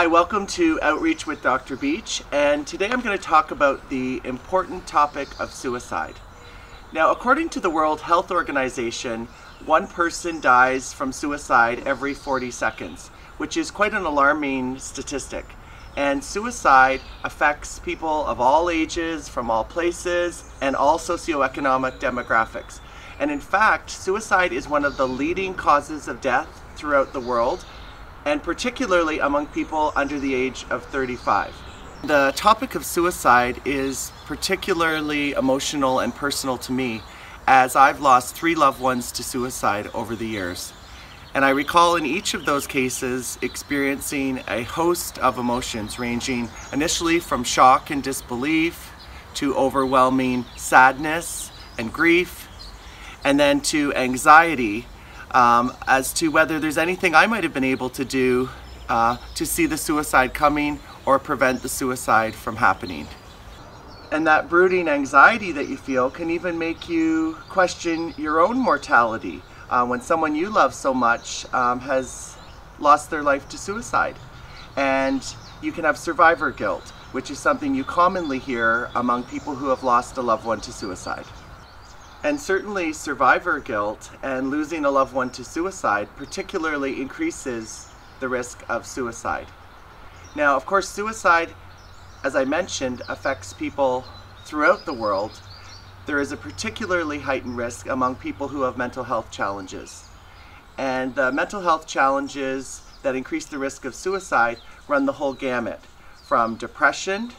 Hi, welcome to Outreach with Dr. Beach, and today I'm going to talk about the important topic of suicide. Now, according to the World Health Organization, one person dies from suicide every 40 seconds, which is quite an alarming statistic. And suicide affects people of all ages, from all places, and all socioeconomic demographics. And in fact, suicide is one of the leading causes of death throughout the world and particularly among people under the age of 35. The topic of suicide is particularly emotional and personal to me as I've lost three loved ones to suicide over the years. And I recall in each of those cases experiencing a host of emotions ranging initially from shock and disbelief to overwhelming sadness and grief, and then to anxiety um, as to whether there's anything I might have been able to do uh, to see the suicide coming or prevent the suicide from happening. And that brooding anxiety that you feel can even make you question your own mortality uh, when someone you love so much um, has lost their life to suicide. And you can have survivor guilt, which is something you commonly hear among people who have lost a loved one to suicide. And certainly, survivor guilt and losing a loved one to suicide particularly increases the risk of suicide. Now, of course, suicide, as I mentioned, affects people throughout the world. There is a particularly heightened risk among people who have mental health challenges. And the mental health challenges that increase the risk of suicide run the whole gamut from depression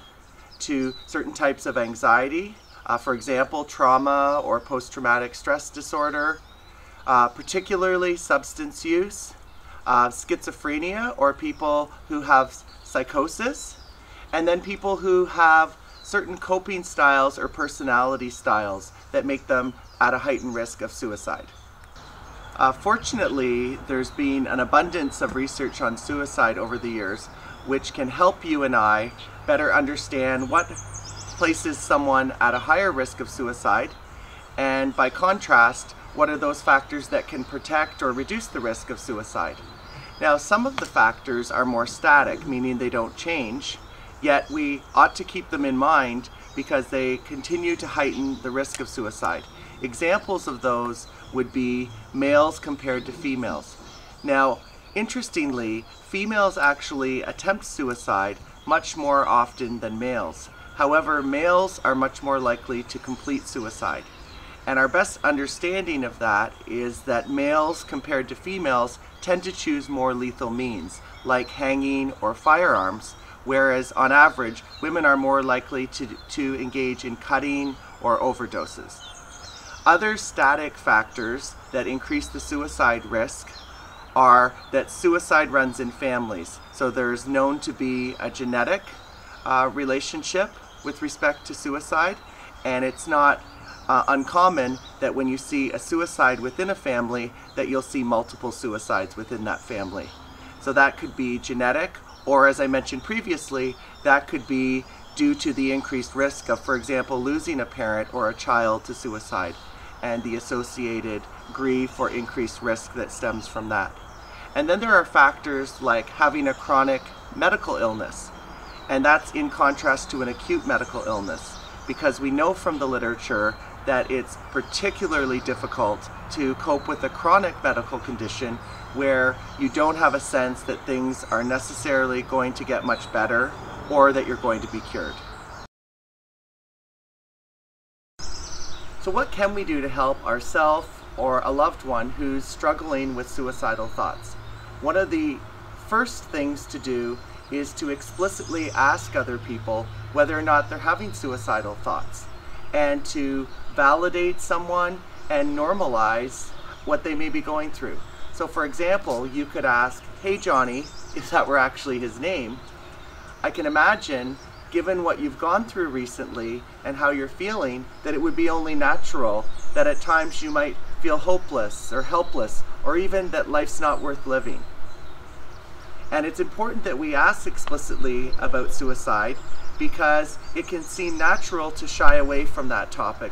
to certain types of anxiety uh, for example, trauma or post traumatic stress disorder, uh, particularly substance use, uh, schizophrenia, or people who have psychosis, and then people who have certain coping styles or personality styles that make them at a heightened risk of suicide. Uh, fortunately, there's been an abundance of research on suicide over the years, which can help you and I better understand what places someone at a higher risk of suicide, and by contrast, what are those factors that can protect or reduce the risk of suicide? Now, some of the factors are more static, meaning they don't change, yet we ought to keep them in mind because they continue to heighten the risk of suicide. Examples of those would be males compared to females. Now, interestingly, females actually attempt suicide much more often than males. However, males are much more likely to complete suicide. And our best understanding of that is that males compared to females tend to choose more lethal means, like hanging or firearms, whereas on average, women are more likely to, to engage in cutting or overdoses. Other static factors that increase the suicide risk are that suicide runs in families. So there's known to be a genetic uh, relationship with respect to suicide, and it's not uh, uncommon that when you see a suicide within a family, that you'll see multiple suicides within that family. So that could be genetic, or as I mentioned previously, that could be due to the increased risk of, for example, losing a parent or a child to suicide and the associated grief or increased risk that stems from that. And then there are factors like having a chronic medical illness and that's in contrast to an acute medical illness because we know from the literature that it's particularly difficult to cope with a chronic medical condition where you don't have a sense that things are necessarily going to get much better or that you're going to be cured. So, what can we do to help ourselves or a loved one who's struggling with suicidal thoughts. One of the first things to do is to explicitly ask other people whether or not they're having suicidal thoughts and to validate someone and normalize what they may be going through. So, for example, you could ask, Hey, Johnny, if that were actually his name, I can imagine, given what you've gone through recently and how you're feeling, that it would be only natural that at times you might feel hopeless or helpless or even that life's not worth living. And it's important that we ask explicitly about suicide because it can seem natural to shy away from that topic.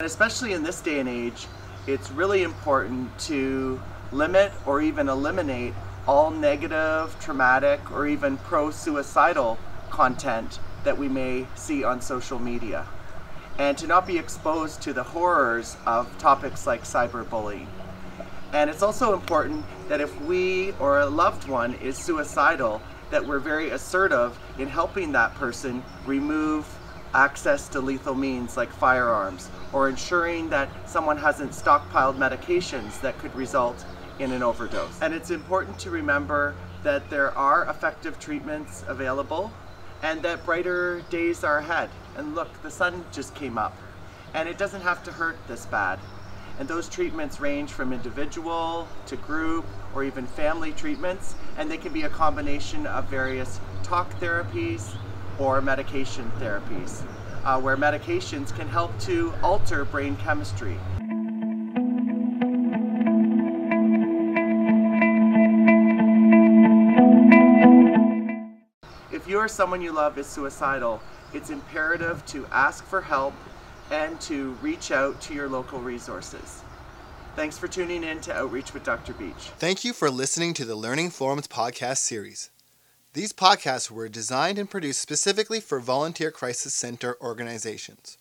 And especially in this day and age, it's really important to limit or even eliminate all negative, traumatic, or even pro suicidal content that we may see on social media. And to not be exposed to the horrors of topics like cyberbullying. And it's also important that if we or a loved one is suicidal, that we're very assertive in helping that person remove access to lethal means like firearms or ensuring that someone hasn't stockpiled medications that could result in an overdose. And it's important to remember that there are effective treatments available and that brighter days are ahead. And look, the sun just came up and it doesn't have to hurt this bad. And those treatments range from individual to group or even family treatments, and they can be a combination of various talk therapies or medication therapies, uh, where medications can help to alter brain chemistry. If you or someone you love is suicidal, it's imperative to ask for help and to reach out to your local resources. Thanks for tuning in to Outreach with Dr. Beach. Thank you for listening to the Learning Forums podcast series. These podcasts were designed and produced specifically for volunteer crisis center organizations.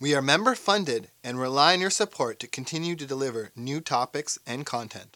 We are member funded and rely on your support to continue to deliver new topics and content.